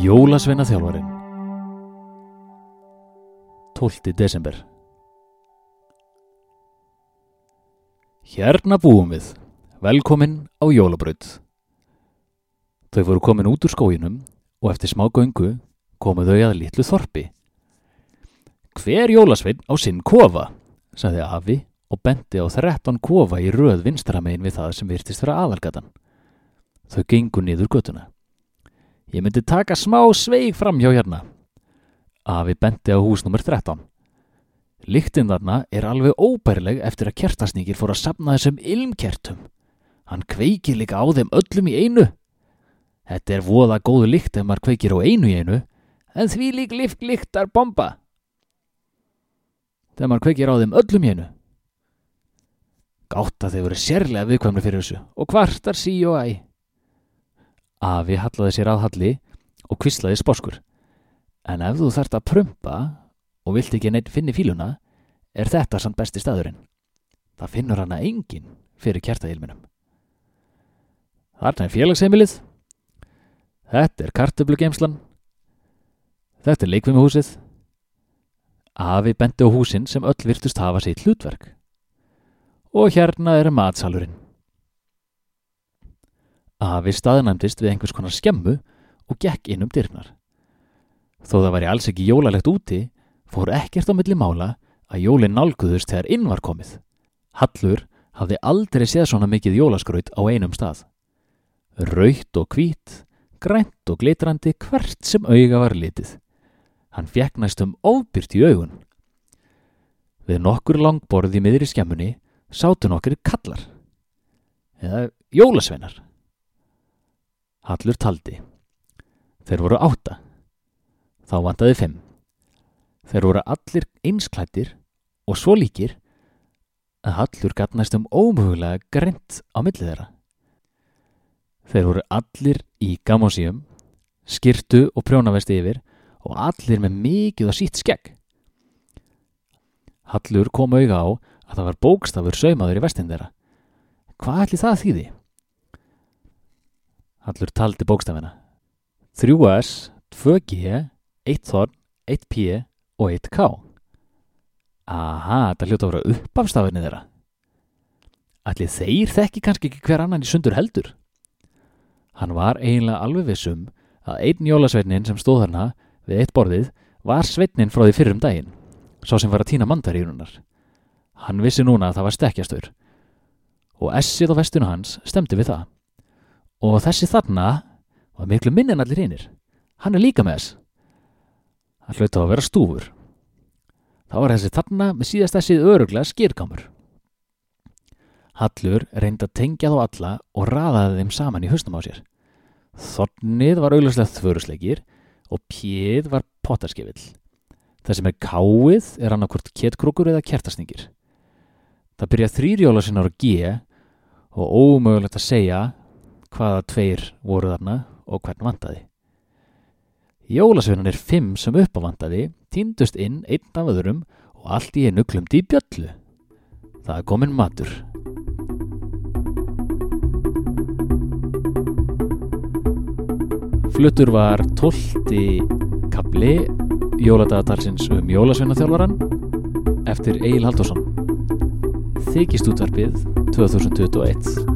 Jólasveina þjálfarin 12. desember Hérna búum við, velkomin á jólabraut. Þau voru komin út úr skóginum og eftir smá göngu komu þau að litlu þorpi. Hver jólasvein á sinn kofa, sagði Afi og benti á 13 kofa í röð vinstramein við það sem virtist vera aðalgatan. Þau gengu niður götuna. Ég myndi taka smá sveig fram hjá hérna. Afi benti á hús nr. 13. Líktinn þarna er alveg óbærileg eftir að kertasningir fór að sapna þessum ilmkertum. Hann kveikir líka á þeim öllum í einu. Þetta er voða góðu líkt ef maður kveikir á einu í einu, en því lík líkt líktar bomba. Þegar maður kveikir á þeim öllum í einu. Gátt að þeir voru sérlega viðkvæmlega fyrir þessu og kvartar sí og æ. Afi hallaði sér að halli og kvislaði sposkur. En ef þú þarft að prumpa og vilt ekki neitt finni fíluna, er þetta samt besti staðurinn. Það finnur hana engin fyrir kjartailminum. Þarna er félagsheimilið. Þetta er kartöflugeimslan. Þetta er leikvimihúsið. Afi bendi á húsin sem öll virtust hafa sitt hlutverk. Og hérna er matsalurinn. Afi staðnæmdist við einhvers konar skemmu og gekk inn um dyrnar. Þó það væri alls ekki jólalegt úti, fór ekkert á milli mála að jólinn nálguðust þegar inn var komið. Hallur hafði aldrei séð svona mikið jólaskraut á einum stað. Raut og hvít, grænt og glitrandi hvert sem auga var litið. Hann fekk næstum óbyrt í augun. Við nokkur langborð í miðri skemmunni sátu nokkur kallar. Eða jólasveinar. Hallur taldi. Þeir voru átta. Þá vantaði fimm. Þeir voru allir einsklættir og svo líkir að Hallur gatt næstum ómögulega greint á millið þeirra. Þeir voru allir í gamásíum, skirtu og prjónavesti yfir og allir með mikið og sítt skegg. Hallur kom auga á að það var bókstafur saumaður í vestin þeirra. Hvað ætli það þýði? Hallur taldi bókstafina. 3S, 2G, 1Thorn, 1P og 1K. Aha, þetta hljóta að vera uppafstafinni þeirra. Ætli þeir þekki kannski ekki hver annan í sundur heldur? Hann var eiginlega alveg vissum að einn jólasveitnin sem stóð þarna við eitt borðið var sveitnin frá því fyrrum daginn, svo sem var að týna mandarírunar. Hann vissi núna að það var stekkjastur og essið á vestinu hans stemdi við það. Og þessi þarna var miklu minn en allir hinnir. Hann er líka með þess. Hann hlauta á að vera stúfur. Þá var þessi þarna með síðast þessið öruglega skýrkamur. Hallur reyndi að tengja þá alla og raðaði þeim saman í höstum á sér. Þornið var augljóslega þvörusleikir og pjöð var pottarskefill. Það sem er káið er annarkvort kettkrókur eða kertasningir. Það byrja þrýrjóla sinna ára G og ómögulegt að segja hvaða tveir voru þarna og hvern vantaði. Jólasveinan er fimm sem uppavantaði, týndust inn einn af öðrum og allt í einu klumdi í bjöllu. Það er komin matur. Fluttur var tólti kapli jóladagatalsins um jólasveinaþjálfaran eftir Egil Haldursson. Þykist útvarpið 2021